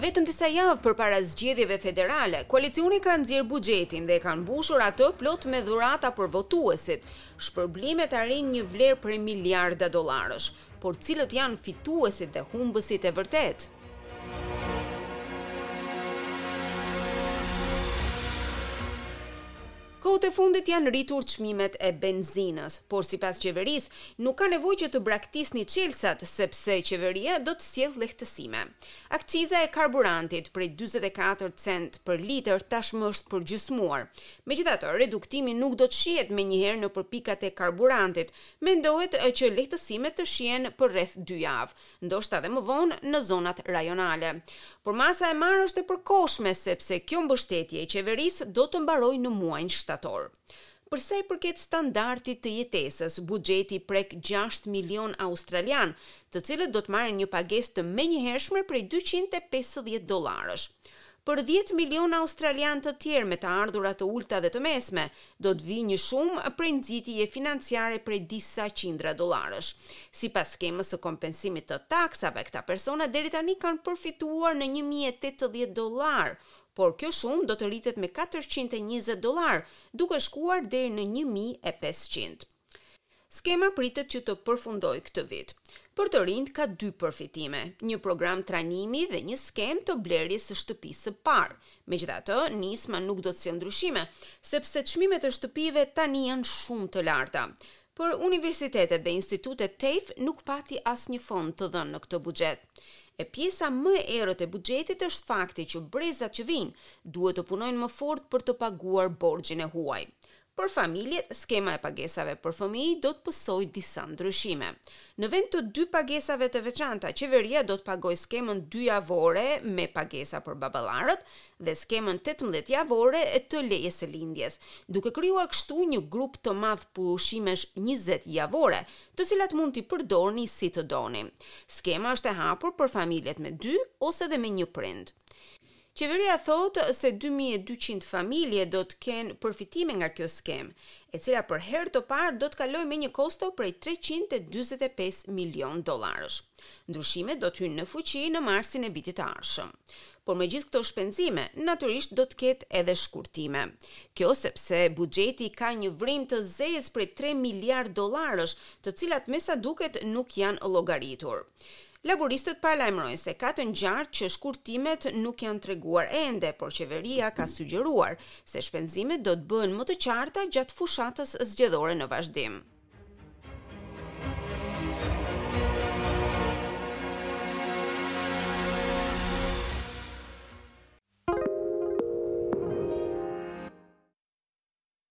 Vetëm disa javë përpara zgjedhjeve federale, koalicioni ka nxjerrë buxhetin dhe e ka mbushur atë plot me dhurata për votuesit. Shpërblimet arrijnë një vlerë prej miliarda dollarësh. Por cilët janë fituesit dhe humbësit e vërtetë? Kohët e fundit janë rritur çmimet e benzinës, por sipas qeverisë, nuk ka nevojë që të braktisni çelësat, sepse qeveria do të sjellë lehtësime. Akciza e karburantit prej dyzet e katër cent për litër tashmë është përgjysmuar. Megjithatë, reduktimi nuk do të shihet menjëherë nëpër pikat e karburantit, Mendohet që lehtësimet të shihen për rreth dy javë, ndoshta dhe më vonë në zonat rajonale. Por masa e marrë është e përkohshme sepse kjo mbështetje e qeverisë do të mbarojë në muajin shtator. Për sa i përket standardit të jetesës, buxheti prek gjashtë milionë australianë, të cilët do të marrin një pagesë të menjëhershme prej dyqind e pesëdhjetë dollarësh. Për dhjetë milionë australianë të tjerë me të ardhura të ulëta dhe të mesme, do të vijë një shumë prej nxitjeje financiare prej disa qindra dollarësh. Sipas skemës së kompensimit të taksave, këta persona deri tani kanë përfituar në një mijë e tetëdhjetë dollarë, por kjo shumë do të rritet me katërqind e njëzet dollarë, duke shkuar deri në një mijë e pesëqind. Skema pritet që të përfundojë këtë vit. Për të rinjtë ka dy përfitime, një program trajnimi dhe një skemë të blerjes së shtëpisë së parë. Megjithatë, nisma nuk do të sjellë ndryshime, sepse çmimet e shtëpive tani janë shumë të larta. Për universitetet dhe institutet TAFE nuk pati asnjë fond të dhënë në këtë buxhet. E pjesa më e errët e buxhetit është fakti që brezat që vijnë, duhet të punojnë më fort për të paguar borxhin e huaj. Për familjet, skema e pagesave për fëmijë do të pësojë disa ndryshime. Në vend të dy pagesave të veçanta, qeveria do të pagojë skemën dy javore me pagesa për baballarët dhe skemën tetëmbëdhjetë javore të lejes së lindjes, duke krijuar kështu një grup të madh pushimesh njëzet javore, të cilat mund t'i përdorni si të doni. Skema është e hapur për familjet me dy ose dhe me një prind. Qeveria thotë se dy mijë e dyqind familje do të kenë përfitime nga kjo skemë, e cila për herë të parë do të kalojë me një kosto prej treqind e dyzet e pesë milionë dollarësh. Ndryshimet do të hyjnë në fuqi në marsin e vitit të ardhshëm. Por me gjithë këto shpenzime, natyrisht do të ketë edhe shkurtime. Kjo sepse buxheti ka një vrimë të zezë prej tre miliardë dollarësh, të cilat mesa duket nuk janë llogaritur. Laburistët paralajmërojnë se ka të ngjarë që shkurtimet nuk janë treguar ende, por qeveria ka sugjeruar se shpenzimet do të bëhen më të qarta gjatë fushatës zgjedhore në vazhdim.